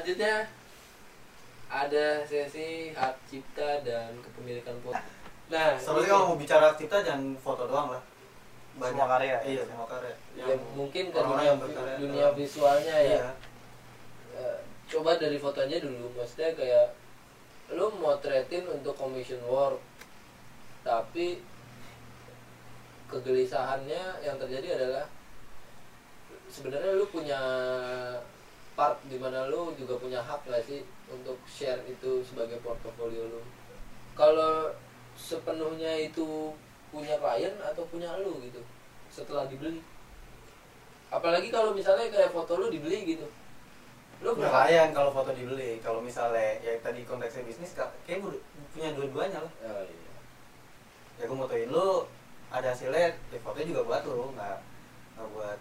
selanjutnya ada sesi hak cipta dan kepemilikan foto. Nah, Sebenarnya kalau mau bicara cipta jangan foto doang lah. Semua karya. Iya, semua karya. ya, mungkin ke dunia yang berkarya dunia dalam- visualnya ya. Iya. Eh, coba dari fotonya dulu, maksudnya kayak lu motretin untuk commission work, tapi kegelisahannya yang terjadi adalah sebenarnya lu punya part di mana lu juga punya hak gak sih untuk share itu sebagai portofolio lu kalau sepenuhnya itu punya klien atau punya lu gitu setelah dibeli apalagi kalau misalnya kayak foto lu dibeli gitu lu berhak klien kalau foto dibeli. Kalau misalnya ya tadi konteksnya bisnis ka- kayak punya dua-duanya lah. Oh, iya. Ya gue motoin lu ada hasilnya, ya fotonya juga buat lu, nggak nggak buat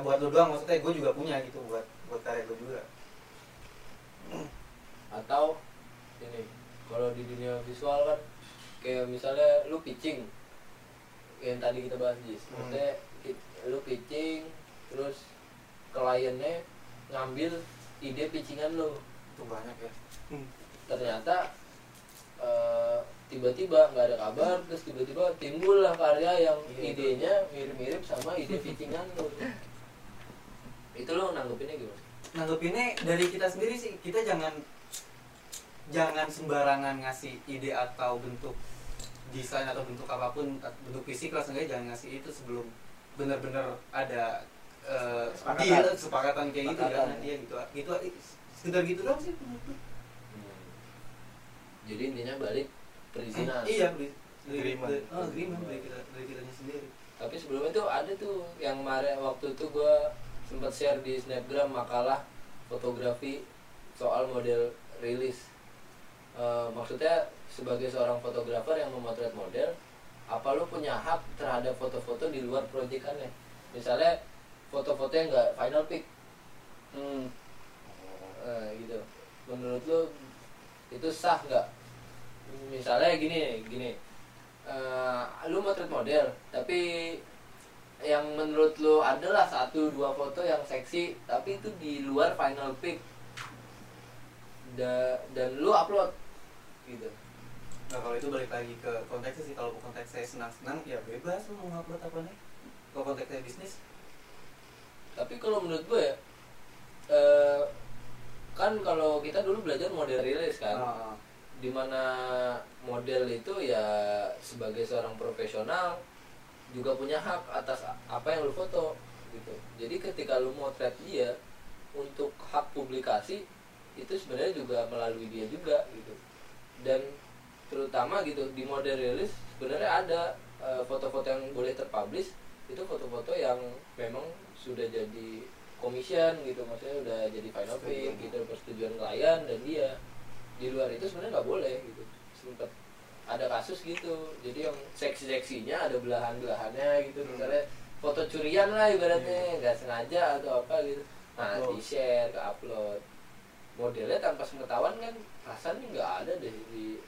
nggak buat lu doang maksudnya gue juga punya gitu buat buat karya gue juga. atau ini kalau di dunia visual kan kayak misalnya lu pitching yang tadi kita bahas Jis Hmm. maksudnya lu pitching terus kliennya ngambil ide pitchingan lu Itu banyak ya. ternyata eh, tiba-tiba nggak ada kabar terus tiba-tiba timbul lah karya yang Iya, idenya mirip-mirip sama ide pitchingan lu itu lo nanggepinnya gimana? nanggepinnya dari kita sendiri sih kita jangan jangan sembarangan ngasih ide atau bentuk desain atau bentuk apa pun bentuk fisik lah seenggaknya jangan ngasih itu sebelum benar-benar ada eh, Kesepakatan. deal, kesepakatan kayak gitu kan iya gitu gitu sekedar gitu doang sih menurutku. jadi intinya balik perizinan iya beli dari Agreement. dari- oh, agreement dari kita dari kitanya sendiri tapi sebelumnya tuh ada tuh yang kemarin waktu itu gue sempat share di snapgram makalah fotografi soal model rilis. Eh, maksudnya sebagai seorang fotografer yang memotret model apa lu punya hak terhadap foto-foto di luar proyekannya? Misalnya foto-foto yang enggak final pick. Hmm. Eh, gitu. Menurut lu itu sah nggak? Misalnya gini gini. Eh, lu motret model tapi yang menurut lu adalah satu dua foto yang seksi tapi itu di luar final pick. Da, dan lu upload gitu. Nah kalau itu balik lagi ke konteksnya sih. Kalau konteksnya senang-senang ya bebas lu mau ngupload apa nih. Kalau konteksnya bisnis. Tapi kalau menurut gue ya eh, kan kalau kita dulu belajar model rilis kan Ah, di mana model itu ya sebagai seorang profesional juga punya hak atas apa yang lu foto gitu. Jadi ketika lu motret dia untuk hak publikasi itu sebenarnya juga melalui dia juga gitu. Dan terutama gitu di model rilis sebenarnya ada eh, foto-foto yang boleh terpublish itu foto-foto yang memang sudah jadi commission gitu. Maksudnya udah jadi final pick gitu persetujuan klien dan dia. Di luar itu sebenarnya nggak boleh gitu. Sempet ada kasus gitu. Jadi yang seksi-seksinya ada belahan-belahannya gitu. Hmm. misalnya foto curian lah ibaratnya nggak sengaja atau apa gitu. Nah Upload. di share ke upload modelnya tanpa pengetahuan kan rasanya nggak ada deh di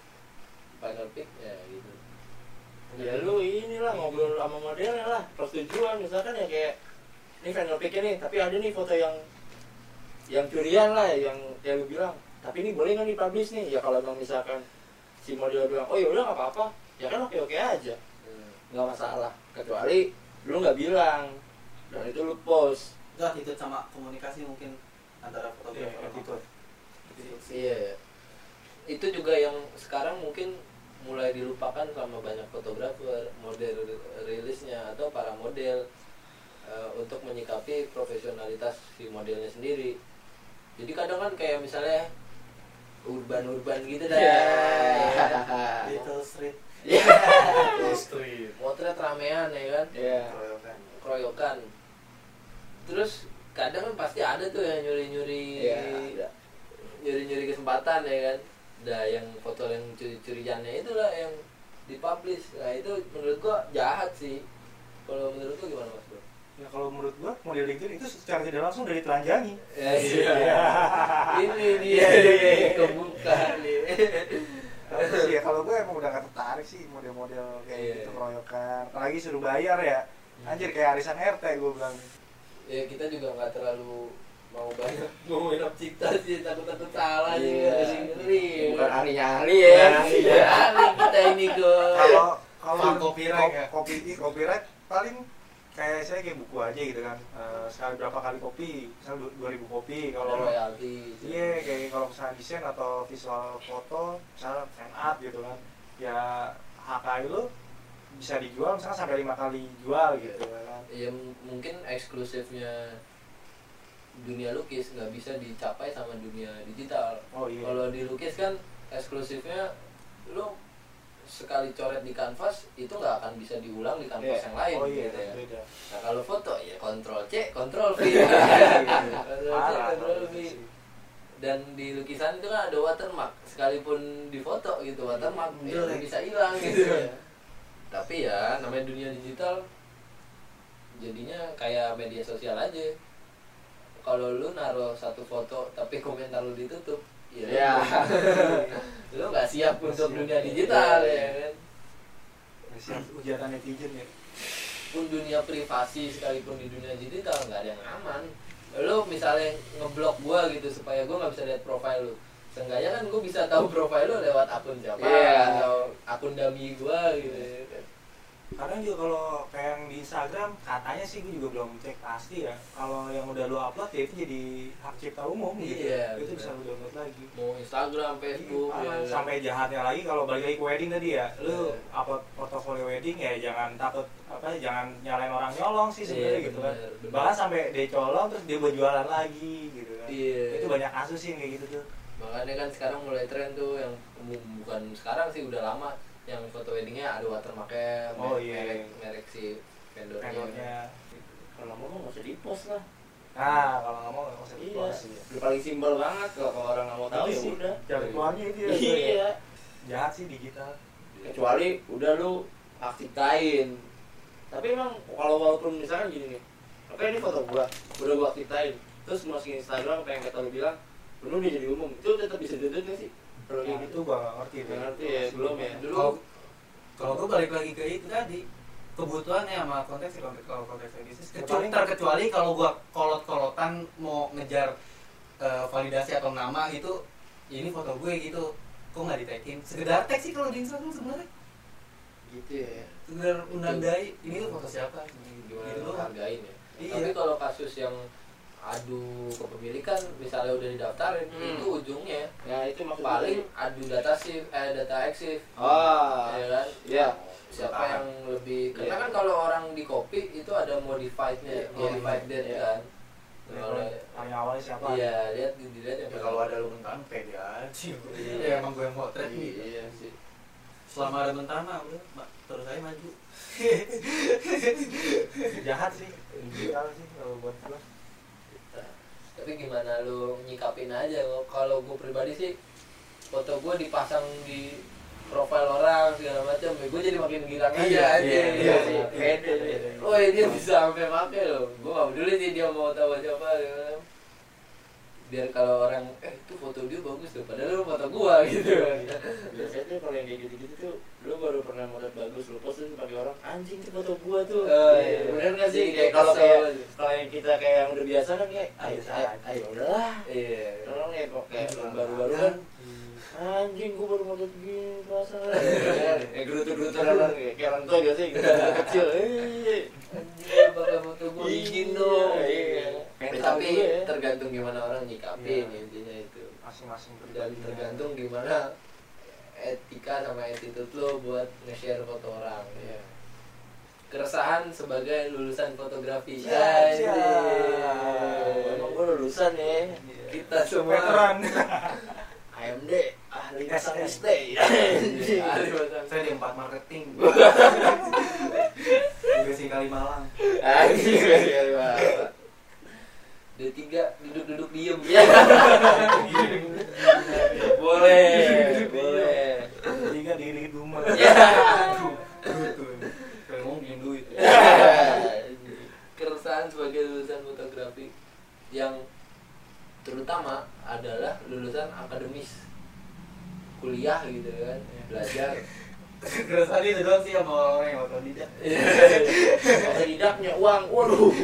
final pick ya gitu. Ya lu inilah ngobrol sama modelnya lah. Persetujuan misalkan ya kayak ini final pick nih tapi ada nih foto yang yang curian lah yang yang lu bilang. Tapi ini boleh nggak dipublish nih? Ya kalau emang misalkan si model bilang oh ya udah nggak apa-apa ya kan oke oke aja Hmm. nggak masalah kecuali lu nggak bilang dan itu lu post itu attitude sama komunikasi mungkin antara fotografer Iya, sama attitude. Attitude sih. Iya, ya. itu juga yang sekarang mungkin mulai dilupakan sama banyak fotografer, model rilisnya atau para model eh, untuk menyikapi profesionalitas si modelnya sendiri. Jadi kadang kan kayak misalnya urban-urban gitu dah. Iya. Little street Iya. street Motret ramean ya kan, ya keroyokan keroyokan. Terus kadang kan pasti ada tuh yang nyuri-nyuri ada. nyuri-nyuri kesempatan ya kan nah yang foto yang curi-curiannya itulah yang dipublish nah itu menurut gua jahat sih kalau menurut gua gimana mas bro? Ya kalau menurut gua model LinkedIn itu secara tidak langsung dari telanjangi. Ya, iya. ini dia Iya, iya, iya. kebuka nih. Ya kalau gue emang udah gak tertarik sih model-model kayak Iya. gitu keroyokan. Apalagi suruh bayar ya. Anjir kayak arisan RT gue bilang. Ya kita juga nggak terlalu mau banyak mau minum cipta sih takut takut salah sih ngeri ngeri. Bukan ahli-ahli ya. Iya, ahli kita ini kok kalau kalau ya? kopi copyright paling kayak saya kayak buku aja gitu kan. Eh, sekali berapa kali kopi misal du- 2000 kopi kalau royalti iya kayak kalau misalnya desain atau visual foto misalnya fan art gitu kan. Ya HKI lu bisa dijual misalnya sampai lima kali jual gitu kan. Ya mungkin eksklusifnya dunia lukis nggak bisa dicapai sama dunia digital. Oh iya. Kalau di lukis kan eksklusifnya lu sekali coret di kanvas itu nggak akan bisa diulang di kanvas Iya. yang lain oh iya gitu ya. beda. Nah kalau foto ya kontrol C kontrol V. Iya, Kontrol C, Parah, kontrol kalau V. sih. dan di lukisan itu kan ada watermark. Sekalipun di foto gitu watermark ya Jelek. nggak bisa hilang gitu tapi ya namanya dunia digital jadinya kayak media sosial aja. Kalau lu naruh satu foto tapi komentar lu ditutup ya Ya. lu nggak siap untuk Siap. dunia digital Iya. ya kan siap hujatan netizen ya pun dunia privasi sekalipun di dunia digital nggak ada yang aman lu misalnya ngeblok gua gitu supaya gua nggak bisa lihat profile lu seenggaknya kan gua bisa tahu profile lu lewat akun siapa Iya. atau akun dummy gua gitu ya kan. Kadang juga kalau kayak yang di Instagram katanya sih gue juga belum cek pasti ya. Kalau yang udah lu upload ya itu jadi hak cipta umum gitu. Iya, itu benar. bisa lu download lagi. Mau Instagram Facebook Iya, ya kan. sampai jahatnya lagi kalau balik lagi ke wedding tadi ya. Lu Iya. upload portofolio wedding ya jangan takut apa jangan nyalain orang nyolong sih sebenarnya Iya, gitu kan. bahkan sampai dia colong terus dia buat jualan lagi gitu kan. Iya. itu banyak kasus sih yang kayak gitu tuh. Makanya kan sekarang mulai tren tuh yang umum bukan sekarang sih udah lama yang foto weddingnya ada watermarknya Oh, merek, iya. merek, merek si vendornya. Vendornya. Kalau ngomong nggak usah di post lah. Nah kalau nggak mau nggak usah iya. di-post sih udah paling simpel banget kalau kalau orang nggak mau tahu ya sih, udah. Jalan keluarnya itu ya? Iya. Jahat sih digital. Kecuali udah lu aktifin tapi emang kalau walaupun misalkan gini nih oke ini foto gua udah gua aktifin terus masukin Instagram apa yang kata lu bilang belum dia jadi umum itu tetap bisa ditutup nggak sih kalau kayak gitu itu gua nggak ngerti Nggak ngerti ya, belum ya. dulu kalau kalau gue balik lagi ke itu tadi kebutuhannya sama konteks kalau konteks bisnis kecuali terkecuali kalau gua kolot-kolotan mau ngejar eh, validasi atau nama itu ini foto gue gitu. Kok nggak ditekin sekedar teks sih kalau di Instagram sebenarnya. Gitu ya. Sekedar menandai ini tuh foto siapa? Gimana gitu lu doang. hargain ya? Iya. tapi kalau kasus yang adu kepemilikan misalnya udah didaftarin Hmm. itu ujungnya ya itu maksud paling adu data shift eh data exif ah ya kan iya siapa Paham. yang lebih karena Iya. kan kalau orang di copy itu ada modifiednya Iya, modified iya. date Iya. kan kalau paling awalnya siapa iya lihat dilihat ya kalau ada lu mentana pede aja Iya. ya emang gue yang motret nih iya sih selama ada mentana udah Mbak, terus saya maju jahat sih digital sih kalau buat gua tapi gimana lu nyikapin aja kalau gue pribadi sih foto gue dipasang di profil orang segala macam gue jadi makin girang aja Iya, aja iya, gitu iya, sih. iya. Pede, pede. oh dia bisa sampai pakai loh gue gak peduli sih dia mau tahu siapa gitu. Biar kalau orang eh itu foto dia bagus tuh padahal lu foto gua gitu. biasanya tuh kalau yang kayak gitu-gitu tuh lu baru pernah model bagus lu post tuh pakai orang anjing tuh foto gua tuh. Oh, Iya, iya. bener nggak sih? Kayak kayak kalau kayak kalau yang kita kayak yang udah biasa kan kayak ayo ayo, ayo udahlah. Iya orang ya kok kayak Iya. yang baru-baru kan. Anjing gua baru model begini pasang eh gerutu-gerutu orang kayak kayak orang tua gak sih gerutu kecil eh. Anjir, pakai foto gua izin dong. iya Ya, tapi juga ya. tergantung gimana orang nyikapin Iya. intinya itu. Masing-masing dan pribadi tergantung gimana etika sama attitude lo buat nge-share foto orang. Iya. keresahan sebagai lulusan fotografi. Anjir. siap. emang gua lulusan ya. Kita semua veteran AMD ahli pasang display Ahli pasang. saya di empat marketing. Juga sih kali Malang kali banget D3 duduk-duduk diem Ya. boleh, boleh. tiga dikit-dikit rumah Ya. Ngomong bikin duit keresahan sebagai lulusan fotografi yang terutama adalah lulusan akademis kuliah gitu kan belajar keresahan itu doang sih sama orang yang otodidak Otodidak punya uang, waduh.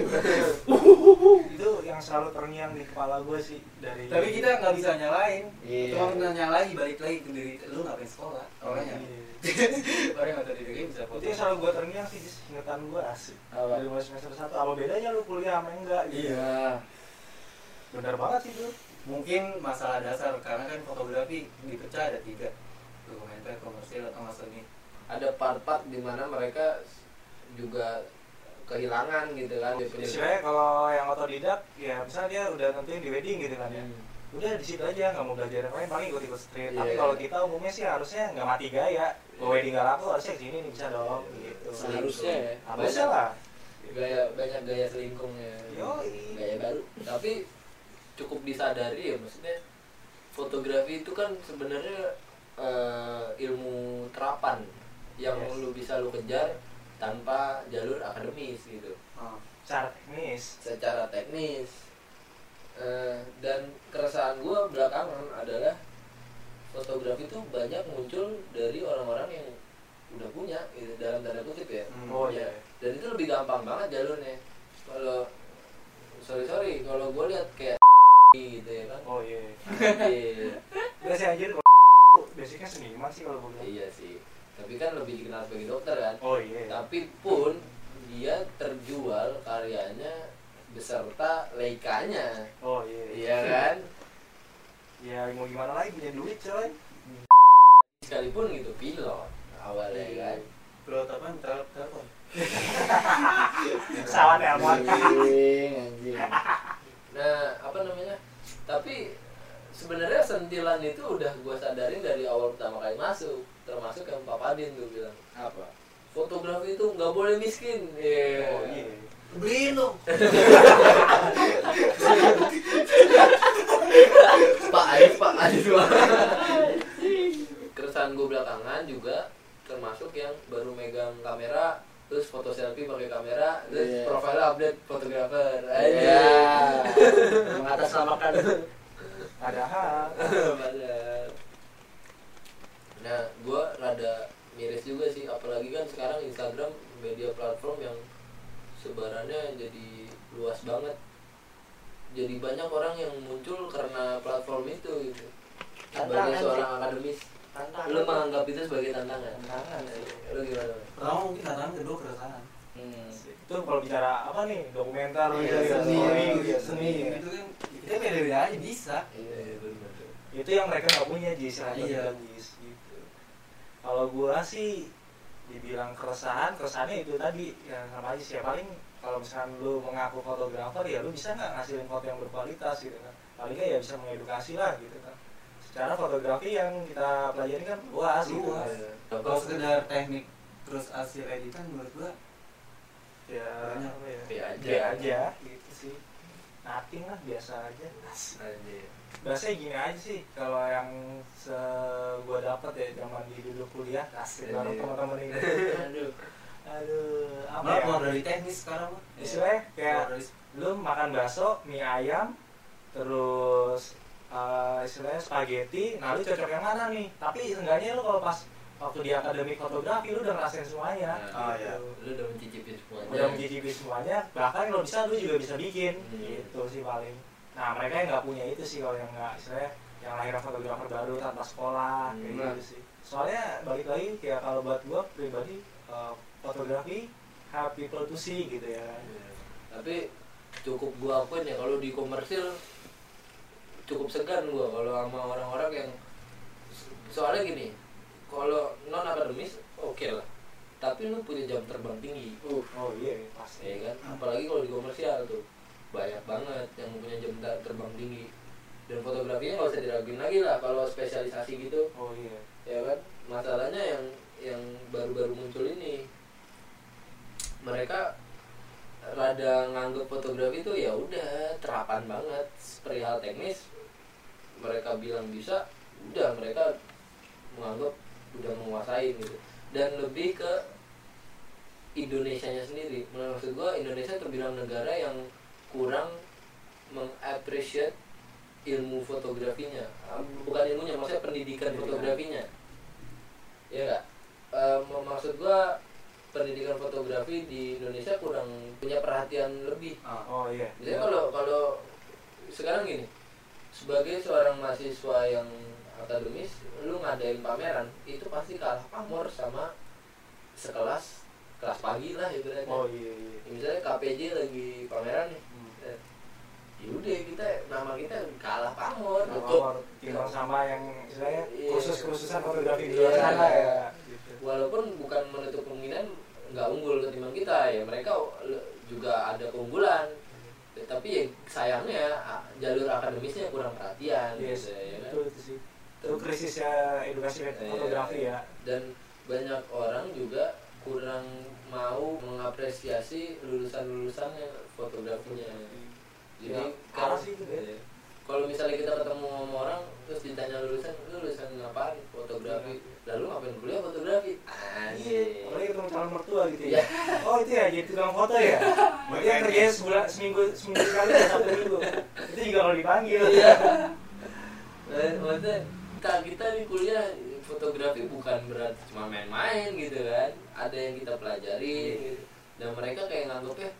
itu yang selalu terngiang di kepala gue sih dari tapi kita nggak bisa nyalain Iya. cuma kita nyalain balik lagi ke diri lu ngapain sekolah orangnya Iya. orang yang otodidaknya bisa itu foto yang selalu gue terngiang sih Jis. ingetan gue asik Apa? dari mulai semester satu apa bedanya lu kuliah sama enggak gitu Iya. bener banget sih tuh mungkin masalah dasar karena kan fotografi dipecah ada tiga dokumenter komersil atau nggak seni. Ada part-part di mana mereka juga kehilangan gitu kan punya- istilahnya kalau yang otodidak ya misalnya dia udah tentuin di wedding gitu kan ya. Hmm. udah di situ aja nggak mau belajar yang lain paling ikut ikut street. Tapi Iya. kalau kita umumnya sih harusnya nggak mati gaya. Kalau wedding nggak laku harusnya ke sini nih bisa dong gitu. Seharusnya ya. harusnya lah. Gaya banyak gaya selingkungnya Yoi. gaya baru. Tapi cukup disadari ya maksudnya fotografi itu kan sebenarnya eh, ilmu terapan yang Yes. lu bisa lu kejar tanpa jalur akademis gitu oh. secara teknis secara teknis Eh, dan keresahan gue belakangan adalah fotografi itu banyak muncul dari orang-orang yang udah punya gitu, dalam tanda kutip ya Hmm. oh Ya. iya dan itu lebih gampang banget jalurnya kalau sorry sorry kalau gue lihat kayak gitu ya kan oh iya Anjir. Udah sih anjir kalau basicnya seniman sih kalau gue bilang. iya sih. Tapi kan lebih dikenal sebagai dokter kan. Oh iya. Tapi pun dia terjual karyanya beserta leikanya oh iya. Iya kan? Ya mau gimana lagi? Punya duit coy. Sekalipun gitu pilot awalnya kan. Pilot apa? Tel- Telepon. pesawat Anjing, anjing. nah apa namanya? Tapi sebenarnya sentilan itu udah gua sadarin dari awal pertama kali masuk termasuk yang Pak Padin tuh bilang Apa? fotografi itu nggak boleh miskin Iya. oh iya Beliin dong. Pak Ais Pak Ais keresahan gue belakangan juga termasuk yang baru megang kamera terus foto selfie pakai kamera terus Iya. profile update fotografer Iya. Mengatasnamakan. Padahal Padahal. nah gue rada miris juga sih apalagi kan sekarang Instagram media platform yang sebarannya jadi luas banget jadi banyak orang yang muncul karena platform itu gitu sebagai seorang akademis Tantangan. lu menganggap itu sebagai tantangan Tantangan sih. lu gimana Pertama mungkin tantangan kedua keresahan. Hmm. itu kalau bicara apa nih dokumenter Iya, gitu, seni, story, gitu, gitu, seni. seni Itu kan kita beda-beda aja bisa. iya iya itu yang mereka nggak punya jis yang Iya. iya. jis gitu kalau gua sih dibilang keresahan keresahannya itu tadi yang sama aja sih ya paling kalau misalkan lu mengaku fotografer ya lu bisa nggak ngasilin foto yang berkualitas gitu kan paling nggak ya bisa mengedukasi lah gitu kan secara fotografi yang kita pelajari kan luas gitu Luas. kan. Kalau sekedar teknik terus hasil editan menurut gua ya Banyak. ya B aja. B aja sih nothing lah biasa aja Anjir. Biasanya gini aja sih kalau yang se gua dapat ya zaman di dulu kuliah bareng Iya. teman-teman ini. aduh Aduh, apa malah ya? keluar dari teknis sekarang. Istilahnya kayak Keluar dari lu makan bakso, mie ayam, terus eh, istilahnya spaghetti, nah lu cocok yang mana nih? Tapi seenggaknya lu kalau pas waktu di akademik fotografi lu udah ngerasain semuanya. Oh, gitu. iya. lu udah mencicipi semuanya Udah mencicipi semuanya, bahkan kalau bisa lu juga bisa bikin. Hmm. Gitu sih paling. Nah mereka yang nggak punya itu sih kalau yang nggak istilahnya yang lahir fotografer baru tanpa sekolah kayak Hmm. gitu sih. Soalnya balik lagi kayak kalau buat gua pribadi eh, fotografi help people to see gitu ya. Iya. tapi cukup gua akuin ya kalau di komersil cukup segan gua kalau sama orang-orang yang soalnya gini kalau non akademis oke lah. Tapi lu punya jam terbang tinggi. Uh, Oh iya pasti. ya kan? Apalagi kalau di komersial tuh. Banyak banget yang punya jam ter- terbang tinggi. Dan fotografinya nggak usah diraguin lagi lah kalau spesialisasi gitu. Oh iya. ya kan? Masalahnya yang yang baru-baru muncul ini mereka rada nganggep fotografi itu ya udah terapan banget. Perihal teknis mereka bilang bisa udah mereka menganggap udah menguasai gitu. Dan lebih ke Indonesia-nya sendiri. Maksud gua Indonesia terbilang negara yang kurang mengappreciate ilmu fotografinya. Ah, bukan ilmunya maksudnya pendidikan Pendidikan. fotografinya. Ya nggak? Eh, maksud gua pendidikan fotografi di Indonesia kurang punya perhatian lebih. Ah. oh iya. Biasanya kalau kalau sekarang gini, sebagai seorang mahasiswa yang akademis, lu ngadain pameran itu pasti kalah pamor sama sekelas kelas pagi lah ibaratnya. oh iya iya Misalnya KPJ lagi pameran nih, Hmm. yaudah kita nama kita kalah pamor Nah, untuk timbang sama yang istilahnya Iya. kursus-kursusan fotografi di Iya. luar sana ya gitu. walaupun bukan menutup kemungkinan nggak unggul ketimbang kita ya mereka juga ada keunggulan tapi ya sayangnya jalur akademisnya kurang perhatian Yes, gitu, ya kan? itu sih itu krisisnya edukasi Iya. fotografi ya dan banyak orang juga kurang mau mengapresiasi lulusan-lulusannya fotografinya jadi Ya, kalau sih ya. iya. kalau misalnya kita ketemu sama orang terus ditanya lulusan lu lulusan ngapain fotografi lalu ngapain kuliah fotografi Iya, anjir apalagi ketemu calon mertua gitu Iya. ya. Oh itu ya, jadi tukang foto ya. Berarti yang kerjanya sebulan seminggu seminggu sekali ya satu minggu. Itu juga kalau dipanggil. iya Nah, maksudnya kak kita nih kuliah fotografi bukan berarti cuma main-main gitu kan. Ada yang kita pelajari gitu. dan mereka kayak nganggapnya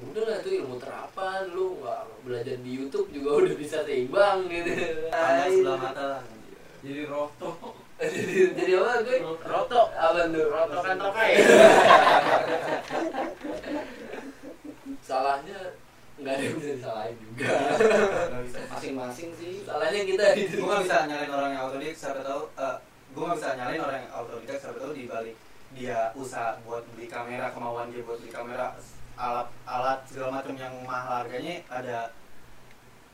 udah lah itu ilmu terapan lu nggak belajar di YouTube juga udah bisa seimbang gitu. Pandang sebelah mata lah jadi roto. Jadi jadi apa gue? Roto. apa tuh? Roto kan tokai. salahnya nggak ada yang bisa disalahin juga Nggak masing-masing sih salahnya kita gue gak bisa nyalain orang yang autodidak siapa tahu eh, gue gak bisa nyalain orang yang autodidak siapa tahu di balik dia usaha buat beli kamera kemauan dia buat beli kamera alat alat segala macam yang mahal harganya ada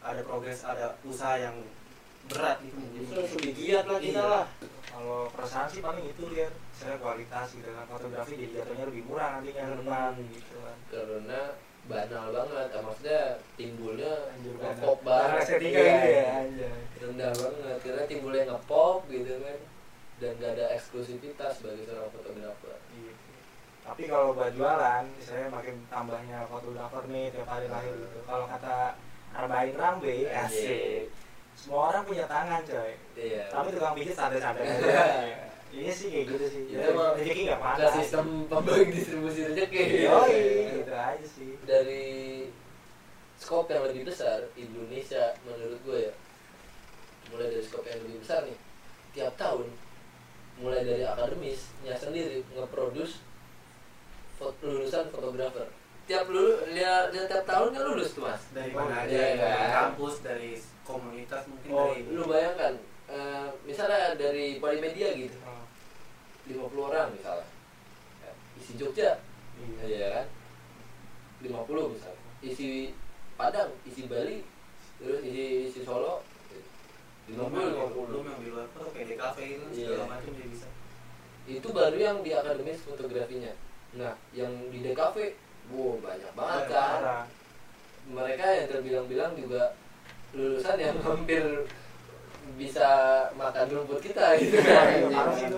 ada progres ada usaha yang berat gitu Justru jadi lebih giat lah kita Iya. lah. Kalau perusahaan sih paling itu dia, saya kualitas gitu kan fotografi jadi jatuhnya lebih murah nantinya ke depan Hmm. gitu kan. karena banal banget ah, maksudnya timbulnya ngepop banget. estetika gitu ya, anjay. rendah banget karena timbulnya ngepop gitu kan dan gak ada eksklusivitas bagi seorang fotografer Iya. Tapi kalau buat jualan, saya makin tambahnya fotografer nih tiap hari lahir gitu. Kalau kata Arbain Rambe, asik. Semua orang punya tangan coy. iya Tapi tukang pijit santai-santai aja. Iya sih kayak gitu sih. Jadi emang. Rezeki nggak ada pandang. sistem pembagi distribusi rezeki. Yoi, gitu aja sih. dari skop yang lebih besar Indonesia menurut gue ya. Mulai dari skop yang lebih besar nih. Tiap tahun mulai dari akademisnya sendiri ngeproduce fot- lulusan fotografer. Tiap lulu dia, dia tiap tahun kan lulus tuh mas. Dari Oh, mana aja iya, dari kan? kampus dari komunitas mungkin oh dari lu bayangkan eh, misalnya dari Polimedia gitu. Oh, 50 orang misalnya. Ya, isi Jogja iya. iya kan? 50 misalnya. Isi Padang isi Bali terus isi isi Solo 50 belum yang di luar foto kayak DKV itu Iya. segala macam dia bisa. Itu baru yang di akademis fotografinya. Nah yang di DKV wow banyak banget kan? mereka yang terbilang-bilang juga lulusan yang hampir bisa makan rumput kita gitu kan.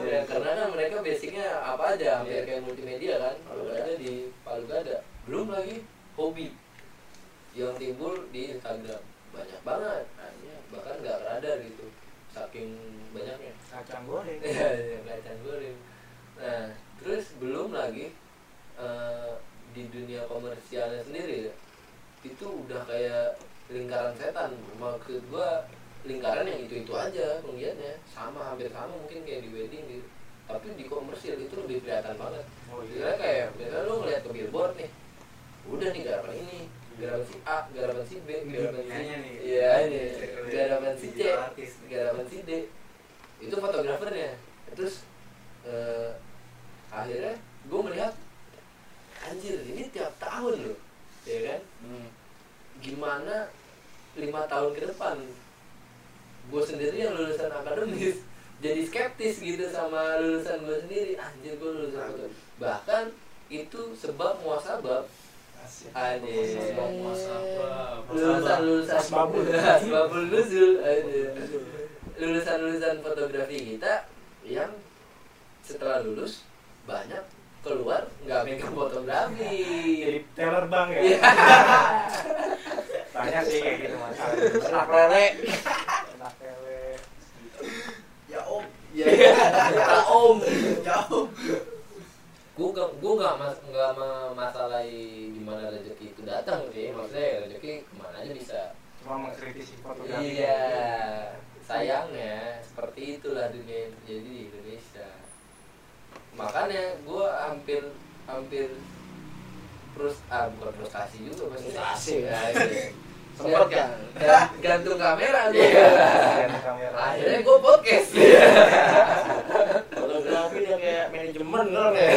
Ya, karena kan mereka basicnya apa aja hampir kayak multimedia kan Palu Gada di Palu Gada belum lagi hobi yang timbul di Instagram banyak banget bahkan nggak radar gitu saking banyaknya Kacang goreng. Iya, iya, kacang goreng. Nah, terus belum lagi eh, di dunia komersialnya sendiri ya, itu udah kayak lingkaran setan. Maksud gua lingkaran yang itu-itu aja penggiatnya, sama hampir sama mungkin kayak di wedding gitu. Tapi di komersil itu lebih kelihatan banget. Oh Kira kayak misalnya lu ngeliat ke billboard nih, udah nih garapan ini, garapan si A, garapan si B, garapan si. Iya, ini garapan si C, Video artis. garapan si D. Itu fotografernya. Terus eh, akhirnya gue melihat anjir ini tiap tahun loh, ya kan? Gimana lima tahun ke depan gue sendiri yang jadi skeptis gitu sama lulusan gue sendiri anjir gue lulusan foto bahkan itu sebab muasabab muasabah. lulusan lulusan Asbabul. asbabul nuzul lulusan lulusan fotografi kita yang setelah lulus banyak keluar nggak megang fotografi Jadi teller bank ya. Iya. Banyak sih kayak gitu mas. Anak lele. Enak lele. ya om. Ya Ya om. gue gak gue gak mas nggak memmasalahi gimana rezeki itu datang sih. Maksudnya rezeki ke mana aja bisa. Cuma mengkritisi fotografi. Iya. Sayangnya seperti itulah dunia jadi di Indonesia. Makanya gue hampir hampir terus ah bukan frustasi juga maksudnya. Frustasi. ya, iya. Sempet kan? Gan- gantung kamera gue Ganti kamera akhirnya gue podcast Fotografi dia kayak manajemen kan ya.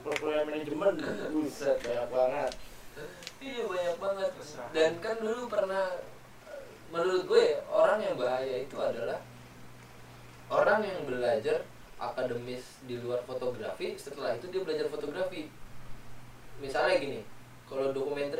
Program manajemen, buset banyak banget. iya banyak banget dan kan dulu pernah menurut gue orang yang bahaya itu adalah orang yang belajar akademis di luar fotografi setelah itu dia belajar fotografi misalnya gini kalau dokumenter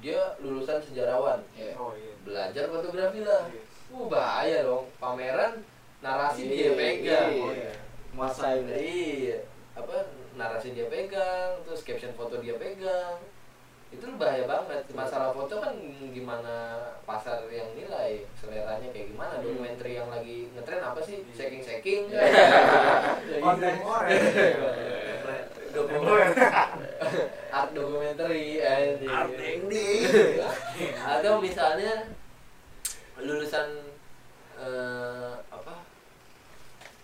dia lulusan sejarawan. Ya. oh iya. belajar fotografi lah. Iya. uh bahaya dong. Pameran narasi Iya, dia pegang. iya. oh iya. Masain iya. Apa narasi dia pegang terus caption foto dia pegang. Itu bahaya banget. Masalah foto kan gimana pasar yang nilai? Seleranya kayak gimana? Hmm. dokumenter yang lagi ngetren apa sih? Shaking shaking kontemporer dokumenter art documentary anjing. Art ending. atau misalnya lulusan eh, apa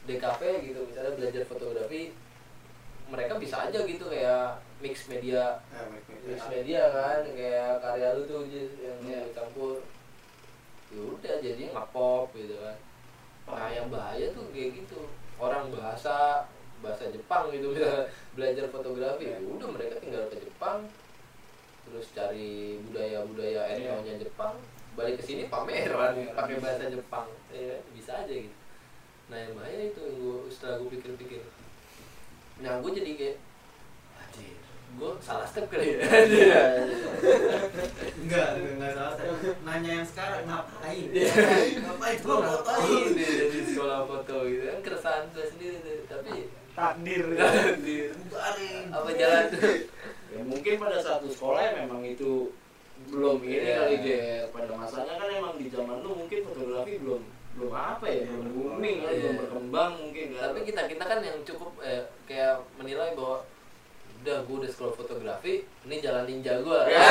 DKP gitu misalnya belajar fotografi mereka bisa aja gitu kayak mix media. Mix media. Kan kayak karya lu tuh yang lu campur. Ya udah jadi ngepop gitu kan. Nah yang bahaya tuh kayak gitu. Orang bahasa bahasa Jepang gitu misalnya belajar fotografi. Ya udah mereka tinggal ke Jepang terus cari budaya budaya Iya. etnonya Jepang. Balik ke sini pameran pakai bahasa Jepang. Ya bisa aja gitu. Nah yang bahaya itu yang gua setelah gue pikir-pikir. Nah gue jadi kayak anjir gue salah step kali ya. Enggak enggak salah saya nanya yang sekarang ngapain? Iya. ngapain? Gue ngapain jadi sekolah foto gitu kan keresahan gue sendiri tuh takdir. Anjir, bubarin apa jalan tuh? Ya, mungkin pada satu sekolah ya memang itu belum ini Iya. kali dia pada masanya kan emang di zaman lu mungkin fotografi belum belum apa ya belum booming kan Iya. belum berkembang mungkin kan? Tapi kita kita kan yang cukup eh, kayak menilai bahwa udah gue udah sekolah fotografi ini jalan ninja gue Ya,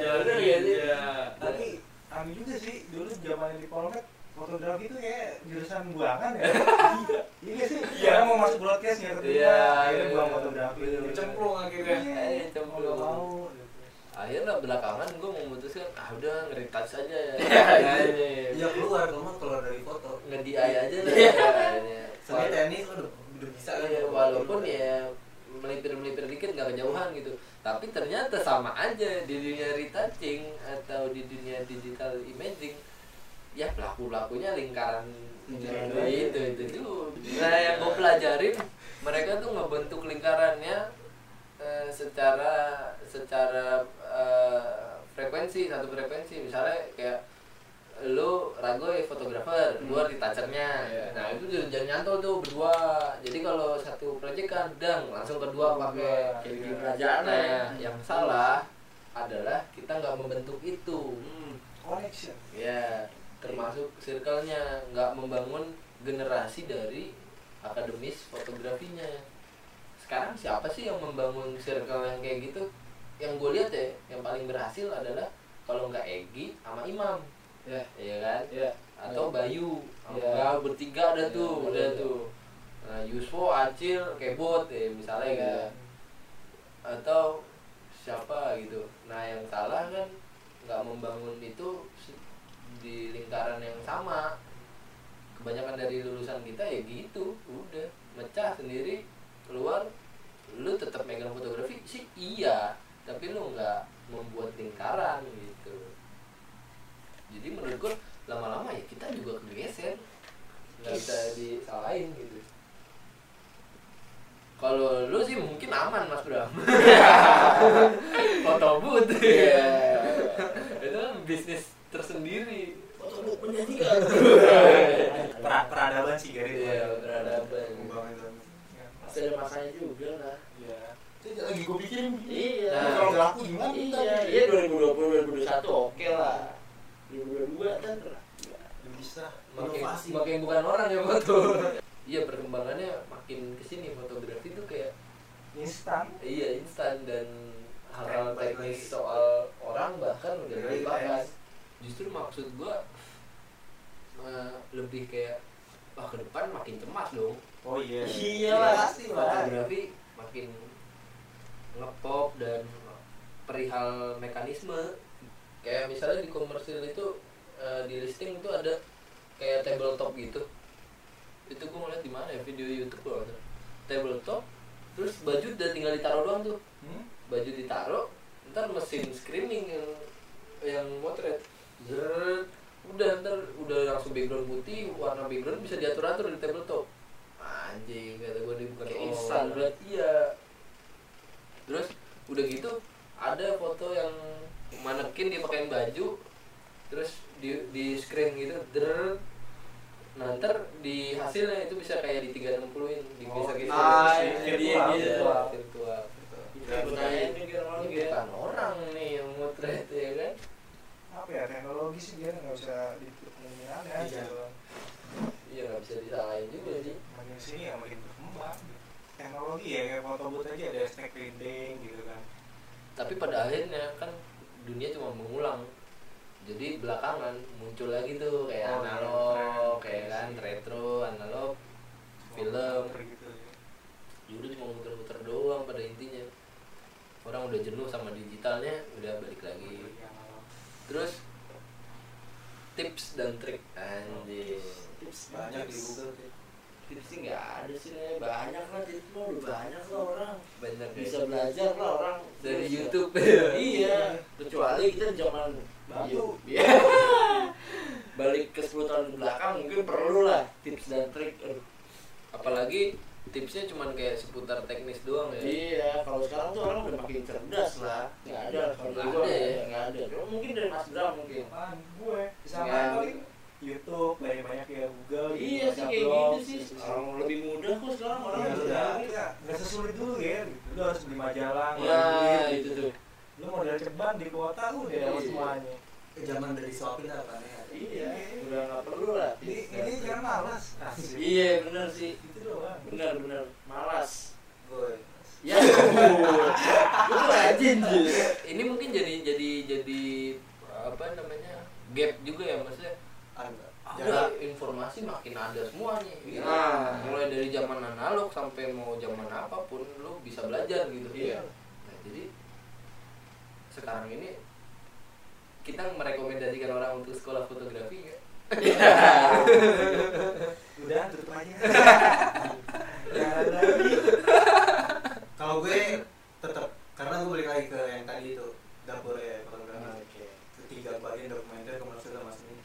jalan iya, ninja iya. tapi aneh juga sih dulu zaman di Polmek fotografi itu kayak jurusan buangan ya? Iya sih. Iya. orang mau masuk broadcast ya ketika Iya, akhirnya iya. buang fotografi Bener-bener. cemplung akhirnya. Iya, Eh, cemplung. nggak mau akhirnya belakangan gue memutuskan ah udah ngeritas aja. Ya ya keluar kamu keluar dari foto. Ngedi aja lah. Soalnya tenis lo udah udah bisa kan. Iya, walaupun ya melipir-melipir dikit nggak kejauhan gitu. Tapi ternyata sama aja di dunia retouching atau di dunia digital imaging ya pelaku pelakunya lingkaran itu itu itu nah yang gue pelajarin mereka tuh ngebentuk lingkarannya eh, secara secara eh, frekuensi satu frekuensi misalnya kayak lu Ragoy fotografer, Hmm. gua retouchernya. Iya. Nah, itu jangan nyantol tuh berdua. Jadi kalau satu proyek kan dang langsung kedua pakai Kayak bikin Nah, ya. yang salah adalah kita nggak membentuk itu. Hmm. connection Ya, termasuk circle-nya nggak membangun generasi dari akademis fotografinya. Sekarang siapa sih yang membangun circle yang kayak gitu? Yang gue lihat ya, yang paling berhasil adalah kalau nggak Egi sama Imam, ya ya kan? ya Atau Bayu, Ya. ya. bertiga ada Ya, tuh, boleh udah tuh. tuh. Nah, Yusfo, Acil, Kebot ya misalnya Ya. gitu. Atau siapa gitu. Nah, yang salah kan nggak membangun itu di lingkaran yang sama. Kebanyakan dari lulusan kita ya gitu, udah. Mecah sendiri keluar lu tetap megang fotografi? Sih iya. Tapi lu nggak membuat lingkaran gitu. Jadi menurut gua lama-lama ya kita juga kegeser. Nggak bisa disalahin gitu. Kalau lu sih mungkin aman mas Bram foto booth. Iya. itu kan bisnis tersendiri. Foto bu menjanjikan pra peradaban sih dari iya peradaban. Masih ada masanya juga lah. Iya. Lagi gue pikirin. Iya. Nah, kalau nggak laku gimana iya iya 2020 2021 oke lah. 2022 kan bisa makin Inovasi. makin bukan orang yang foto. Iya perkembangannya makin ke sini fotografi tuh kayak instan. Iya instan dan hal-hal teknis soal orang bahkan udah teks. Justru maksud gua eh, lebih kayak wah ke depan makin cemas dong. Oh iya. Iya lah. pasti lah. fotografi makin ngepop dan perihal mekanisme. Kayak misalnya di komersil itu eh, di listing itu ada kayak tabletop gitu. Itu gue ngeliat di mana ya? Video YouTube salah. tabletop terus baju udah tinggal ditaruh doang tuh. Hmm? baju ditaruh ntar mesin screening yang yang motret Udah ntar udah langsung background putih warna background bisa diatur atur di tabletop anjing kata gue dia bukan Kayak instan, berarti. iya. Terus udah gitu ada foto yang manekin dia pakein baju terus di di screen gitu der nah ntar di hasilnya itu bisa kayak di 360 in di Oh, bisa gitu. ah, virtual, virtual, virtual. Kira orang Ini bukan orang. nih yang motret ya kan apa ya teknologi sih dia nggak bisa dipungkiri aneh Iya. gitu iya nggak bisa disalahin juga sih. Makin sini ya makin berkembang teknologi ya kayak foto booth aja ada stack printing gitu kan. Tapi pada akhirnya kan dunia cuma mengulang. Jadi belakangan muncul lagi tuh kayak Oh, iya, analog kayak kan iya. retro analog Film. Gitu ya. Dulu cuma muter-muter doang pada intinya. Orang udah jenuh sama digitalnya udah balik lagi. Terus tips dan trik anjing Tips banyak di tips. Google sih. Tips sih nggak ada sih banyak lah tips mah udah banyak lah orang banyak ya. bisa belajar lah orang dari Bisa. YouTube iya kecuali kita zaman batu Iya. balik ke 10 tahun belakang mungkin perlu lah tips dan trik apalagi tipsnya cuman kayak seputar teknis doang ya iya kalau sekarang tuh orang udah makin cerdas lah nggak ada kalau Nggak ada ya. nggak ada Cuma mungkin dari Mas Bram mungkin Apaan? gue bisa paling YouTube banyak banyak ya Google gitu, iya sih kayak blog, gitu sih orang lebih mudah kok sekarang orang Iya, udah udah, cari. ya, nggak sesulit dulu ya. Lu harus beli majalah, ya itu tuh Lu modal ceban di kota udah dapat Iya. semuanya. Ke zaman dari disuapin lah kan ya. iya udah nggak perlu lah Ini ini jangan malas. Iya bener sih Bener bener malas Gue ya lu rajin ini mungkin jadi jadi jadi apa namanya gap juga ya maksudnya ada. ada Jangan informasi makin ada semua nih gitu. Nah. mulai dari zaman analog sampai mau zaman apa pun lu bisa belajar gitu Iya. nah jadi sekarang ini kita merekomendasikan orang untuk sekolah fotografi nggak? Udah tutup aja. Ya. Kalau gue tetap karena gue balik lagi ke yang tadi itu dapur ya fotografi. Ketiga bagian dokumenter komersial sama seni.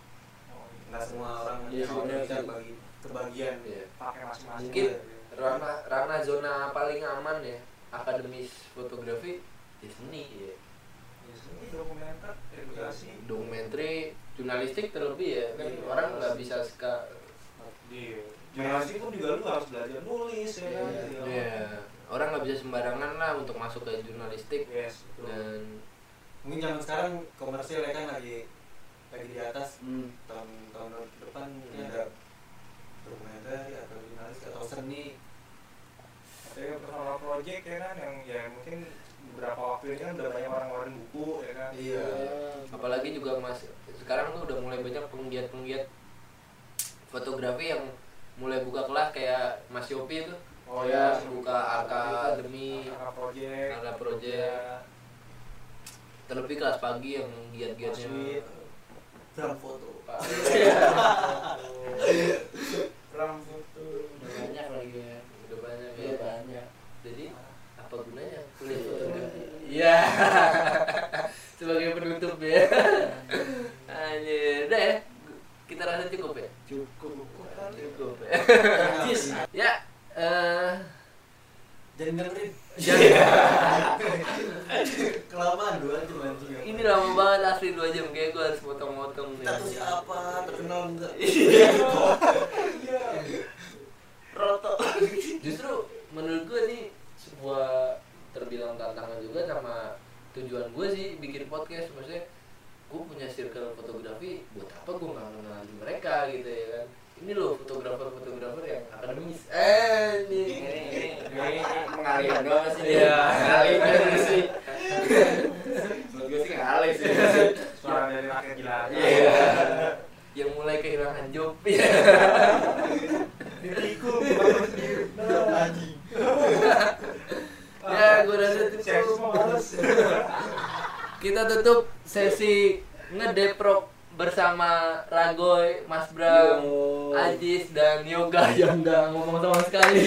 Nggak semua orang Iya, yang bener bisa bagi kebagian. Iya. Pakai masing-masing. Mungkin ranah ranah zona paling aman ya akademis fotografi di seni ya. Ya, seni, dokumenter, edukasi. dokumenter jurnalistik terlebih ya kan Iya. orang nggak bisa suka Iya. Jurnalistik pun juga lu harus belajar nulis ya kan. Iya. Iya. ya orang nggak bisa sembarangan lah untuk masuk ke jurnalistik Yes, betul. dan Mungkin zaman sekarang komersial ya kan lagi lagi di atas hmm. tahun tahun depan mungkin Iya. ada dokumenter atau jurnalis atau seni Ada personal project ya kan yang ya mungkin beberapa waktu ini kan udah banyak orang ngeluarin buku ya kan. Iya. apalagi juga mas sekarang tuh udah mulai banyak penggiat-penggiat fotografi yang mulai buka kelas kayak Mas Yopi itu. Oh Ya, ya, buka akademi, Aka project, ada project. Ya, terlebih kelas pagi yang giat-giatnya. Film foto. Ram foto. Udah banyak lagi ya. Udah banyak iya ya banyak. Jadi apa gunanya? Kuliah fotografi iya. Sebagai penutup ya. Anjir. Udah ya. Kita rasa cukup ya? Cukup ya ya eh jadi dengerin jangan kelamaan dua jam anjing ini lama banget asli dua jam kayak gue harus potong-potong nih. Status siapa terkenal enggak roto justru menurut gue nih sebuah terbilang tantangan juga sama tujuan gue sih bikin podcast. Maksudnya gue punya circle fotografi buat apa gue nggak mengenali mereka ini loh fotografer-fotografer yang akademis. Eh ini. Eh, ini iya, mengalir doang sih. ya mengalir sih. Menurut gue sih ngalir sih. Suara dari rakyat gila. Iya. Yang mulai kehilangan job. Iya. Ya diriku lagi ya gue rasa itu kita tutup sesi ngedeprok bersama Ragoy, Mas Bram, Ajis dan Yoga yang nggak ngomong sama sekali.